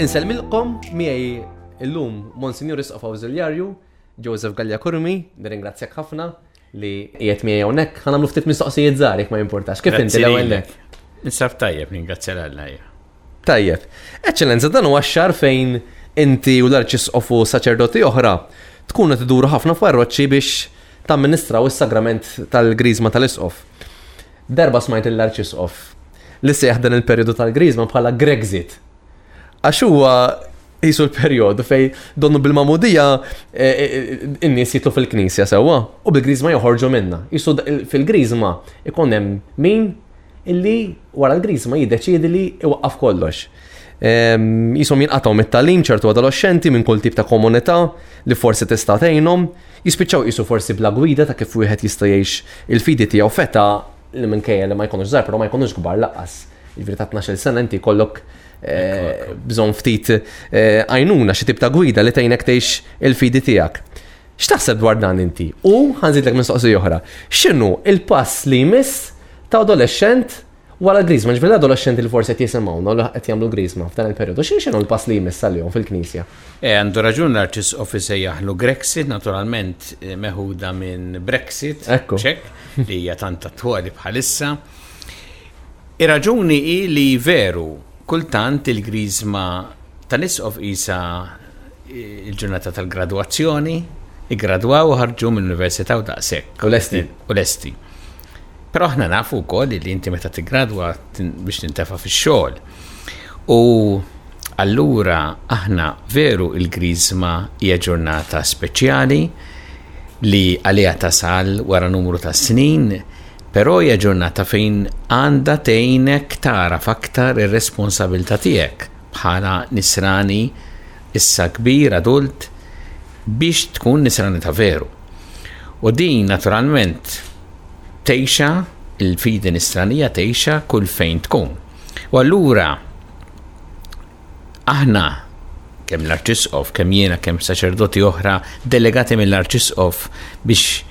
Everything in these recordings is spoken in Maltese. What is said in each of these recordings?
Insellmilkom miegħi illum Monsignor Isqof Awżiljarju Joseph Gallia Kurmi, nirringrazzjak ħafna li qiegħed miegħi hawnhekk. Ħa nagħmlu ftit mistoqsijiet żgħar jekk ma jimportax. Kif inti l-ewwel Insaf tajjeb, ningrazzja l-Alla. Tajjeb. Eċċellenza, dan huwa x-xahar fejn inti u l-Arċisqof u saċerdoti oħra tkunu tiduru ħafna f'parroċċi biex tamministraw is-Sagrament tal-Griżma tal-Isqof. Darba smajt lill-Arċisqof li sejjaħ dan il-perjodu tal-Griżma bħala Grexit. Għax huwa jisu l-perjodu fej donnu bil-mamudija e, e, in-nies jitlu fil-knisja sewwa u bil-Griżma joħorġu minna. Jisu fil-Griżma ikun hemm min illi wara l-Griżma jiddeċiedi li iwaqqaf kollox. Ehm, jisom jinqataw mit-talim ċertu adolescenti minn kull tip ta' komunità li forsi tista' tgħinhom, jispiċċaw qisu forsi bla gwida ta' kif wieħed jista' jgħix il-fidi tiegħu feta li minkejja li ma jkunux żgħar però ma jkunux kbar laqas. Jiġri ta' 12 sena inti kollok eh, bżonn ftit eh, għajnuna xi tip ta' gwida li tgħinek tgħix il-fidi tiegħek. X'taħseb dwar dan inti? U ħanżidlek mistoqsija oħra. X'inhu il-pass li jmiss ta' adolescent wara l-grizma, ġveri l-adolescenti li forse qed jisimgħuna u qed jagħmlu l-grizma f'dan il-perjodu, x'in x'inhu l-pass li jmiss għalihom fil-Knisja? Eh, għandu raġun l-Arċisqof isejjaħlu Grexit, naturalment eh, meħuda minn Brexit, ċek, li hija tant attwali bħalissa. Ir-raġuni hi li veru kultant il-grizma tal-isqof isa il-ġurnata tal-gradwazzjoni, iggradwaw u ħarġu mill-università u daqshekk. U lesti. U lesti. Però aħna nafu wkoll li inti meta tiggradwa biex tintefa' fix-xogħol. U allura aħna veru il-Griżma hija ġurnata speċjali li għaliha tasal wara numru ta' snin, però hija ġurnata fejn għandha tgħinek tara f'aktar ir-responsabilità tiegħek bħala nisrani issa kbir adult biex tkun nisrani ta' veru. U din naturalment tgħixha il-fidi nisranija tgħixha kull fejn tkun. U allura aħna kemm l-arċisqof, kemm jiena, kemm saċerdoti oħra delegati mill-arċisqof biex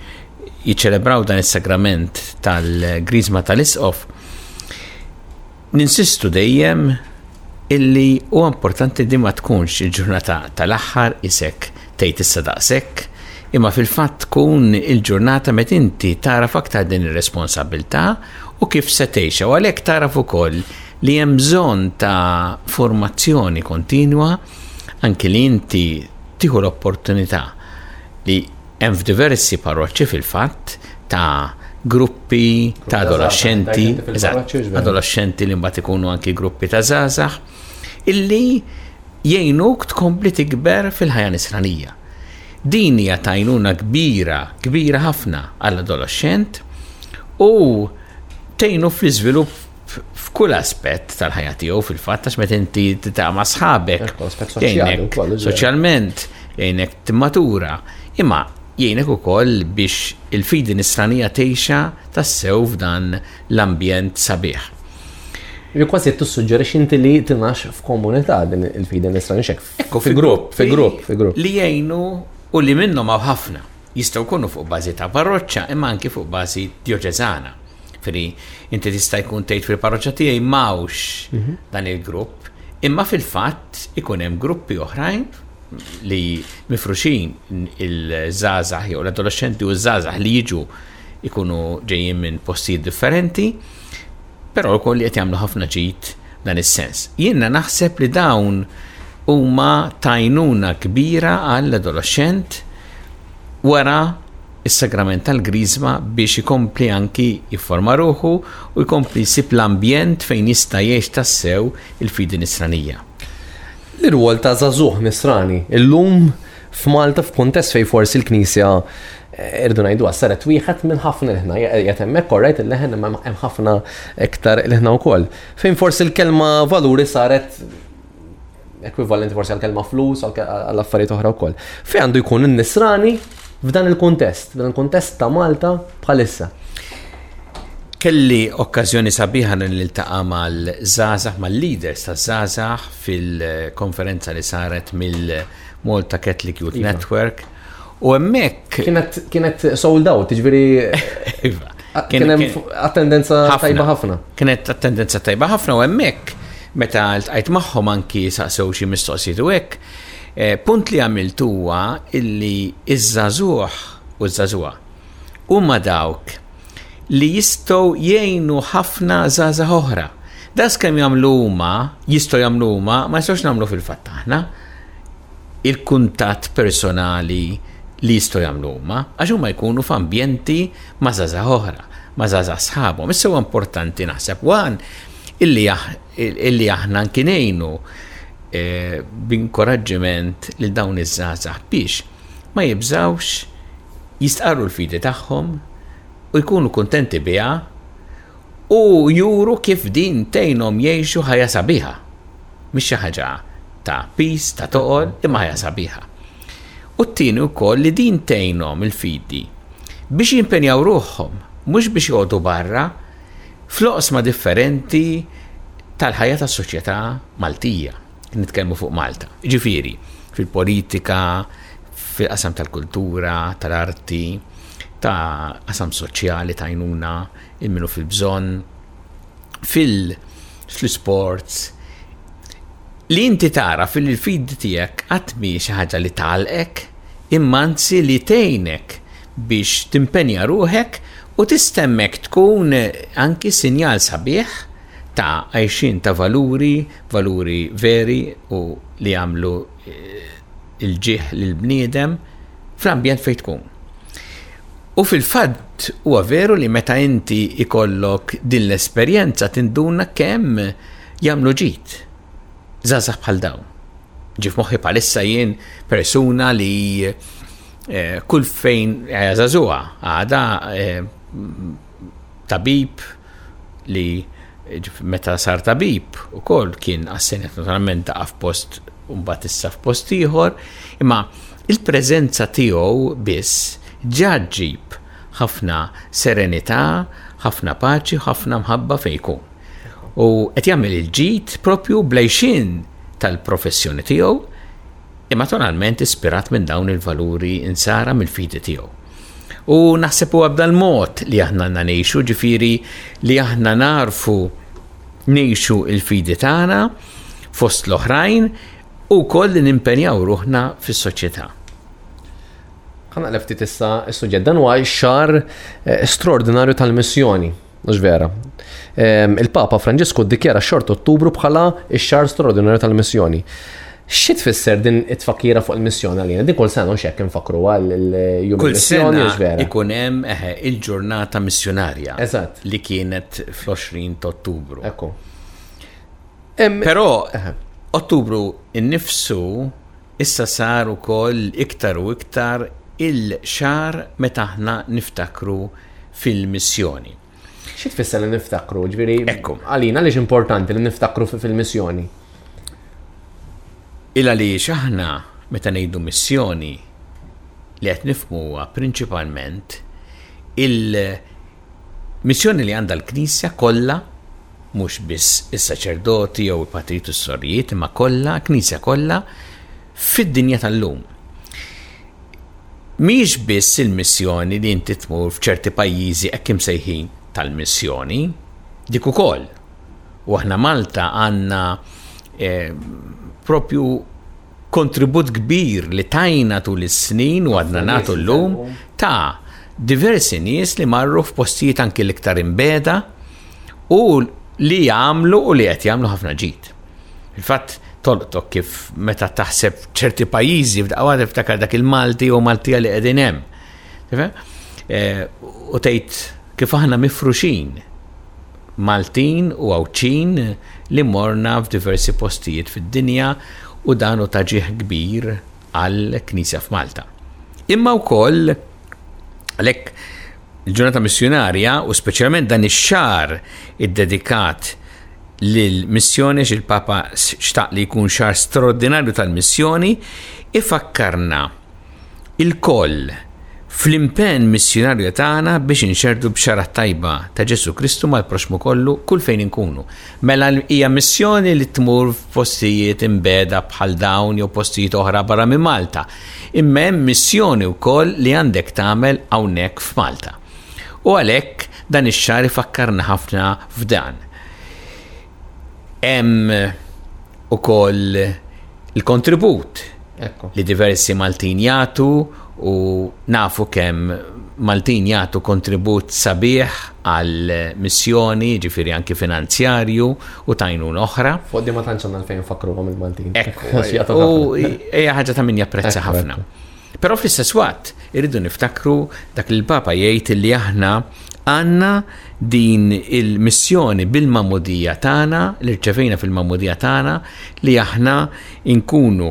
jiċċelebraw dan is-sagrament tal-grizma tal-isqof, Ninsistu dejjem illi huwa importanti din ma tkunx il-ġurnata tal-aħħar isek tgħid issa daqshekk, imma fil-fatt tkun il-ġurnata meta inti tagħraf aktar din ir-responsabbiltà u kif se tgħixha u għalhekk tagħraf ukoll li hemm bżonn ta' formazzjoni kontinwa anki li inti tieħu l-opportunità li hemm f'diversi parroċċi fil-fatt ta' gruppi ta' adolescenti, adolescenti li mbagħad ikunu anki gruppi ta' żgħażagħ, illi jgħinuk tkompli tikber fil-ħajja nisranija. Din hija tajnuna kbira, kbira ħafna għall-adolescent u tgħinu fl-iżvilupp f'kull aspett tal-ħajja tiegħu fil-fatt għax meta inti titgħa ma' sħabek. Jgħinek soċjalment, jgħinek timmatura. Imma jgħinek ukoll biex il-fidi nisranija tgħixha tassew f'dan l-ambjent sabiħ. Kważi tissuġġerix inti li tinax f'komunità din il-fidi nisranija xek. Ekku fi grupp, fi grupp, fi grupp. Li jgħinu u li minnhom hawn ħafna jistgħu jkunu fuq bażi ta' parroċċa imma anki fuq bażi djoċeżana. Fri, inti tista' jkun tgħid fil-parroċċa tiegħi m'hawnx mhm. dan il-grupp, imma fil-fatt ikun hemm gruppi oħrajn li mifruxin il-żgħażagħ jew l-adolescenti u ż-żgħażagħ li jiġu ikunu ġejjin minn postijiet differenti, però wkoll li qed jagħmlu ħafna ġid dan is-sens. Jiena naħseb li dawn huma tajnuna kbira għall-adolescent wara is-sagrament tal-Griżma biex ikompli anki jifforma ruħu u jkompli jsib l-ambjent fejn jista' jgħix tassew il-fidi Nisranija. L-irwol ta' żagħżugħ Nisrani llum f'Malta f'kuntest fejn forsi l-Knisja irdu ngħiduha saret wieħed minn ħafna ilħna qiegħed hemmhekk orajt il-leħen imma hemm ħafna iktar ilħna wkoll. Fejn forsi l-kelma valuri saret ekwivalenti forsi għal kelma flus, għal affarijiet oħra wkoll. Fej għandu jkun n-nisrani f'dan il-kontest, f'dan il-kontest ta' Malta bħalissa. Kelli okkazjoni sabiħa nil-taqa mal-żazax, mal-leaders ta' żazax fil-konferenza li saret mill-Malta Catholic Youth iva. Network U hemmhekk. Kienet sold out, ġifieri. Iva. Kien hemm attendenza tajba ħafna. Kienet attendenza tajba ħafna u hemmhekk meta ltqajt magħhom anki saqsew xi mistoqsijiet u hekk. Eh, punt li għamilt huwa illi iż-żagħżugħ u ż-żagħżugħa huma dawk li jistgħu jgħinu ħafna żgħażagħ oħra. Das kemm jagħmlu huma, jistgħu jagħmlu huma, ma jistgħux nagħmlu fil-fatt aħna il-kuntatt personali li jistgħu jagħmlu huma, għax huma jkunu f'ambjenti ma' żgħażagħ oħra, ma' żgħażagħ sħabhom. Issa huwa importanti naħseb wan illi aħna nkinejnu eh, b'inkoraġġiment lil dawn iż-żgħażagħ biex ma jibżgħux jistqarru l-fidi tagħhom u jkunu kuntenti biha u juru kif din tgħinhom jgħixu ħajja sabiħa. Mhix xi ħaġa ta' piż, ta' toqol, imma ħajja sabiħa. U t-tieni wkoll li din tgħinhom il-fidi biex jimpenjaw ruħhom, mhux biex joqogħdu barra, fl-oqsma differenti tal-ħajja tas-soċjetà Maltija. nitkellmu fuq Malta. Ġifieri, fil-politika, fil-qasam tal-kultura, tal-arti, ta' qasam soċjali, ta' jnuna, il-minu fil-bżonn, fil-sports, li inti tara fil-fidi tiegħek qatt mi xi ħaġa li talqek, immanzi li tgħinek biex timpenja ruħek u tistemmek tkun anki sinjal sabiħ ta' għajxien ta' valuri, valuri veri u li jagħmlu l-ġieħ lill-bniedem fl-ambjent fejn tkun. U fil-fatt huwa veru li meta inti jkollok din l-esperjenza tinduna kemm jagħmlu ġid żgħażagħ bħal dawn. Ġi f'moħħi bħalissa jien persuna li eh, kull fejn għażażuha eh, għada eh, tabib, li meta sar tabib ukoll kien assenjat naturalment daqa' f'post u mbagħad issa f'post ieħor, imma il-preżenza tiegħu biss ġa ġġib ħafna serenità, ħafna paċi, ħafna mħabba fejn jkun. U qed jagħmel il-ġid propju blejxin tal-professjoni tiegħu, imma naturalment ispirat minn dawn il-valuri insara mill-fidi tiegħu. U naħseb huwa b'dan mod li aħna għandna ngħixu, ġifieri li aħna narfu ngħixu il-fidi tagħna fost l-oħrajn u koll li nimpenjaw ruħna fis-soċjetà. Għanna lefti tista' s-suġġett dan huwa xar eh, straordinarju tal-missjoni Mhux vera. Ehm, Il-Papa Franġisku ddikjara xort Ottubru bħala x-xahar straordinarju tal-missjoni. Xi tfisser din it-tfakkira fuq il-missjoni għalina? Din kull sena mhux hekk infakru għal il-jum Kull il-missjoni sena mhux vera. ikun hemm eħe, il-ġurnata missjonarja Eżatt. li kienet fl-20 ta' Ottubru. Ekku. Hemm Però Ottubru innifsu Issa sar ukoll iktar u iktar il-xahar meta aħna niftakru fil-missjoni. Xi tfisser li niftakru? Jiġifieri għalina għaliex importanti li niftakru fil-missjoni? Il għaliex aħna meta ngħidu missjoni li qed nifhmu huwa prinċipalment il Missjoni li għandha l-Knisja kollha, mhux biss is-saċerdoti jew il-patrijiet u s-sorijiet, imma kollha, Knisja kollha, fid-dinja tal-lum. Mhijiex biss il-missjoni li inti tmur f'ċerti pajjiżi hekk imsejħin tal-missjoni, dik ukoll, u aħna Malta għandna eh, propju Kontribut kbir li tajna tul is-snin u għadna nagħtu llum ta' diversi nies li marru f'postijiet anki l-iktar imbiegħda u li għamlu u li qed jagħmlu ħafna ġid. Fil-fatt, tolqtok kif meta taħseb ċerti pajjiżi f'daqqa waħda tiftakar dak il-Malti u Maltija li qegħdin hemm. Eh, u tgħid kif aħna mifruxin Maltin u Għawdxin li morna f'diversi postijiet fid-dinja u dan hu ta' ġieħ kbir għall-Knisja f'Malta. Imma wkoll għalhekk il-Ġurnata Missjunarja u speċjalment dan ix-xahar iddedikat lil missjoni il-Papa xtaq li jkun xahar straordinarju tal-missjoni ifakkarna ilkoll fl-impenn missjunarju tagħna biex inxerrdu b'xara tajba ta' Ġesù Kristu mal-proxmu kollu kull fejn inkunu. Mela hija missjoni li tmur f'postijiet imbeda bħal dawn jew postijiet oħra barra minn Malta. Imma hemm missjoni wkoll li għandek tagħmel hawnhekk f'Malta. U għalhekk dan ix-xahar ifakkarna ħafna f'dan. Hemm ukoll il-kontribut li diversi Maltin jagħtu u nafu kemm Maltin jagħtu kontribut sabiħ għal missjoni, ġifiri anki finanzjarju u tajnun oħra. Fuq di ma tantx għandna fejn fakru għam il-Maltin. Ekku, u hija ħaġa ta' min japprezza ħafna. Però fl-istess waqt irridu niftakru dak li l-Papa jgħid li aħna għandna din il-missjoni bil-magħmudija tagħna li rċevejna fil-magħmudija tagħna li aħna nkunu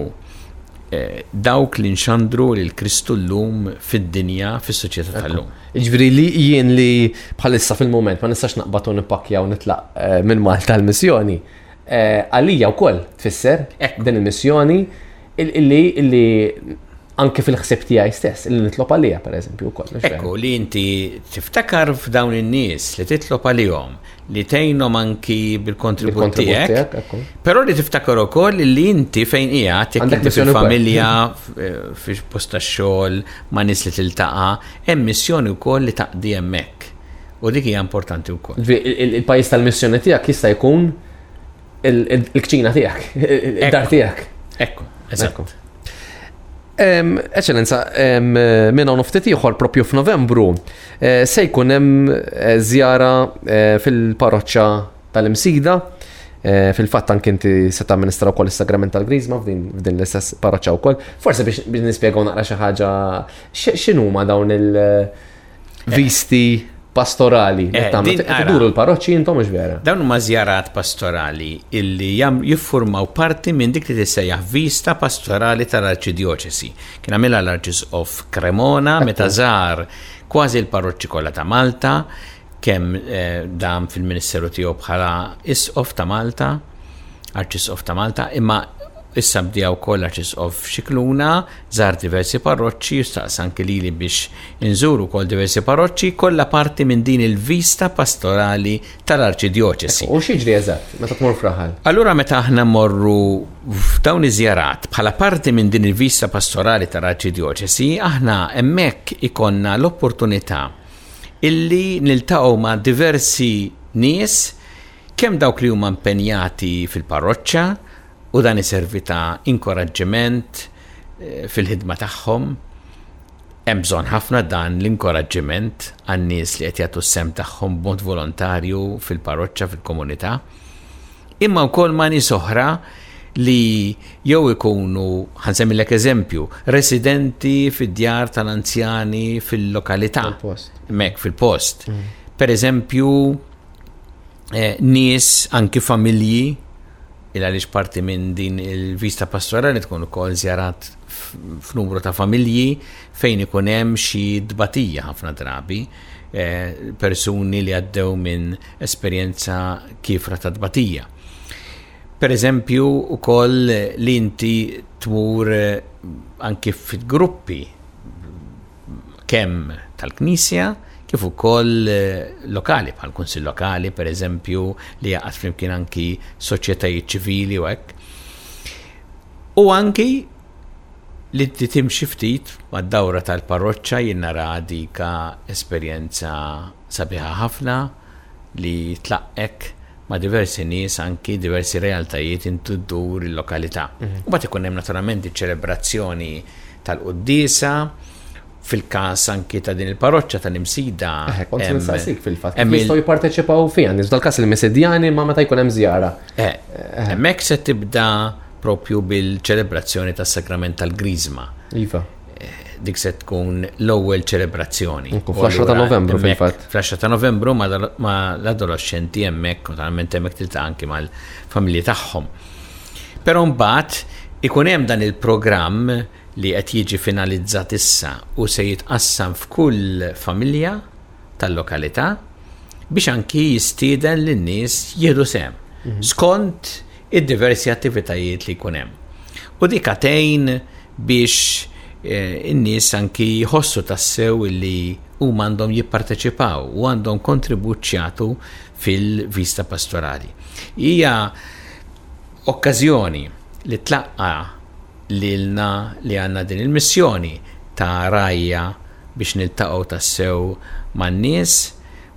eh, dawk li nxandru lil Kristu llum fid-dinja fis-soċjetà tal-lum. Ġviri li jien li bħalissa fil-moment ma nistax naqbatu nipakja u nitlaq eh, minn Malta l-missjoni. Eh, għalija u koll tfisser din il-missjoni Illi, illi anke fil-ħsib tiegħi stess, illi nitlob għalija pereżempju wkoll. Ekku li inti tiftakar f'dawn in-nies li titlob għalihom li tgħinhom anki bil-kontribut tiegħek. Però li tiftakar ukoll li inti fejn qiegħed jekk inti fil-familja, eh, fil-post tax-xogħol, ma' nies li tiltaqa', hemm missjoni wkoll li taqdi hemmhekk. U dik hija importanti wkoll. Il-pajjiż tal-missjoni tiegħek jista' jkun Il-kċina tiegħek, id-dar tiegħek. Ekku, eżakku. Eċċellenza, minn hawn ftit ieħor propju f'Novembru eh, se jkun hemm eh, żjara eh, fil-paroċċa tal-Imsida. Fil-fatt anke inti se tamministra wkoll is-sagrament tal-Griżma f'din l-istess paroċċa wkoll. Forse biex nispjegaw naqra xi ħaġa x'inhuma dawn il- visti pastorali. Eh, Duru l-parroċċi intom mhux vera. Dawn huma żjarat pastorali illi jam jiffurmaw parti minn dik li tissejjaħ vista pastorali tal-Arċidjoċesi. Kien għamilha l-Arċisqof Cremona meta żar kważi l-parroċċi kollha ta' Malta kemm eh, dam fil-Ministeru tiegħu bħala Isqof ta' Malta Arċisqof ta' Malta, imma issa bdieha wkoll Arċisqof Scicluna, żar diversi parroċċi u staqsa anki lili biex inżur ukoll diversi parroċċi, kollha parti minn din il-vista pastorali tal-Arċidjoċesi. U x'jiġri eżatt meta tmur f'raħal? Allura meta aħna mmorru f'dawn iż-żjarat bħala parti minn din il-vista pastorali tal-Arċidjoċesi, aħna hemmhekk ikonna l-opportunità illi niltaqgħu ma' diversi nies Kemm dawk li huma impenjati fil-parroċċa u dan iservi ta' inkoraġġiment fil-ħidma tagħhom, hemm bżonn ħafna dan l-inkoraġġiment għan-nies li qed jagħtu s-sehem tagħhom b'mod volontarju fil-parroċċa, fil-komunità, imma wkoll ma' nies oħra li jew ikunu, ħa nsemmilek eżempju, residenti fid-djar tal-anzjani fil-lokalità. Fil-post. Hemmhekk fil-post. Pereżempju, eh, nies, anki familji, il għaliex parti minn din il-vista pastorali tkun ukoll żjarat f'numru ta' familji fejn ikun hemm xi dbatija ħafna drabi eh, persuni li għaddew minn esperjenza kifra ta' dbatija. Per eżempju, u koll li inti tmur eh, anki f'gruppi kemm tal-Knisja kif ukoll lokali bħal kunsill lokali pereżempju li jaqgħad flimkien anki soċjetajiet ċivili u hekk. U anki li titim xi ftit mad-dawra tal-parroċċa jinnara dika esperjenza Sabiħa ħafna li tlaqqek ma' diversi nies anki diversi realtajiet int u ddur il-lokalità. U mbagħad ikun hemm naturalment iċ-ċelebrazzjoni tal-quddiesa fil-każ anki ta' din il-paroċċa tal-Imsida. Eh, kont se nistaqsik fil-fatt. Hemm jistgħu jipparteċipaw fiha, nies dal-każ il-Misidjani ma meta jkun hemm żjara. Eh, eh. Hemmhekk se tibda propju bil-ċelebrazzjoni tas-sagrament tal-Griżma. Iva. dik se tkun l-ewwel ċelebrazzjoni. Fl-10 ta' Novembru fil-fatt. Fl-10 ta' Novembru ma l-adolescenti hemmhekk, naturalment hemmhekk tilta' anki mal-familji tagħhom. Però mbagħad ikun hemm dan il-programm li qed jiġi finalizzat issa u se jitqassam f'kull familja tal-lokalità biex anki jistieden lin-nies jieħdu sehem skont id-diversi attivitajiet li jkun hemm. U dik għatejn biex eh, in-nies anki jħossu tassew li huma għandhom jipparteċipaw u għandhom kontribut ċjatu fil-vista pastorali. Hija okkażjoni li tlaqqa lilna li għandna din il-missjoni ta' għarajja biex niltaqgħu tassew man-nies,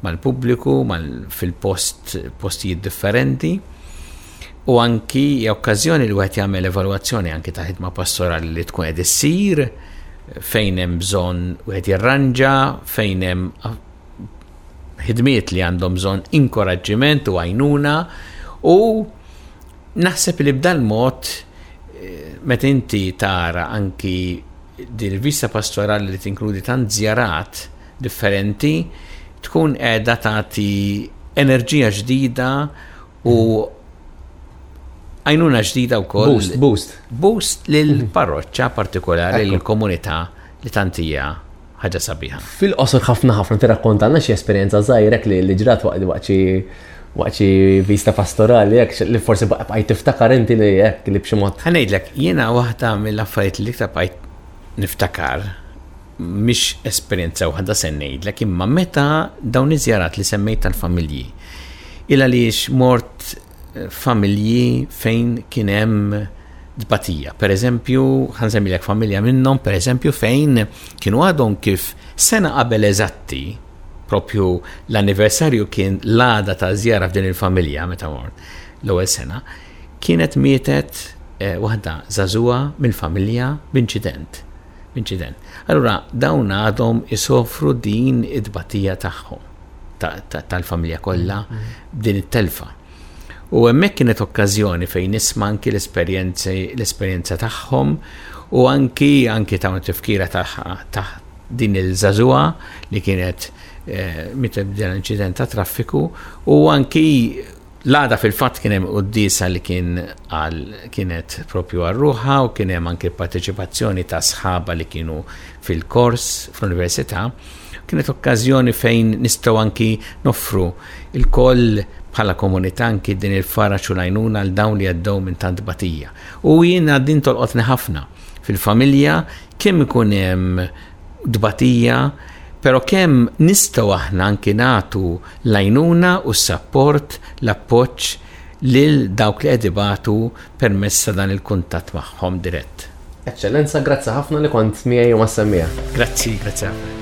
mal-pubbliku, fil-post, postijiet differenti. U anki hija okkażjoni li wieħed jagħmel evalwazzjoni anki ta' ħidma pastorali li tkun qed issir, fejn hemm bżonn wieħed jirranġa, fejn hemm ħidmiet li għandhom bżonn inkoraġġiment u għajnuna u Naħseb li b'dan mod meta inti tara anki din il-vista pastorali li tinkludi tant żjarat differenti tkun qiegħda tagħti enerġija ġdida u għajnuna ġdida wkoll. Boost, boost. Boost lill-parroċċa partikolari, lill-komunità li tant hija Ħaġa sabiħa. Fil-qosor ħafna ħafna tirrakkontalna xi esperjenza żgħirek li li ġrat waqt waqt xi waqt xi vista pastorali hekk li forsi baqgħet tiftakar inti li hekk li b'xi mod. Ħanejdlek, jiena waħda mill-affarijiet li iktar bqajt niftakar mhix esperjenza waħda se ngħidlek imma meta dawn iż-żjarat li semmejt tal-familji il għaliex mort familji fejn kien hemm tbatija. Per eżempju, ħansemmilek familja minnhom, per eżempju, fejn kienu għadhom kif sena qabel eżatti, propju l-anniversarju kien l-għada ta' żjara f'din il-familja meta mort l-ewwel sena, kienet mietet eh, waħda żagħżugħa mill-familja b'inċident. B'inċident. Allura dawn għadhom isofru din id-tbatija tagħhom. tal-familja kollha b'din it-telfa. U hemmhekk kienet okkażjoni fejn nisma' anki l-esperjenza tagħhom u anki anki ta' tifkira ta' din il-żażuha li kienet eh, meta bdew inċident ta' traffiku u anki L-għada fil-fatt kien hemm quddiesa li kien għal kienet propju għal ruħha u kien hemm anke parteċipazzjoni ta' sħaba li kienu fil-kors fl-università. Kienet okkażjoni fejn nistgħu anki noffru il-koll bħala komunità anki din il-fara ċulajnuna għal dawn li għaddew minn tant batija. U jiena din tolqotni ħafna fil-familja kemm ikun hemm tbatija, però kemm nistgħu aħna anki nagħtu l-għajnuna u s-sapport, l-appoġġ lil dawk li qed ibatu permezz ta' dan il-kuntatt magħhom dirett. Eċċellenza, grazzi ħafna li kont miegħi u mas-semmiegħa. Grazzi, grazzi ħafna.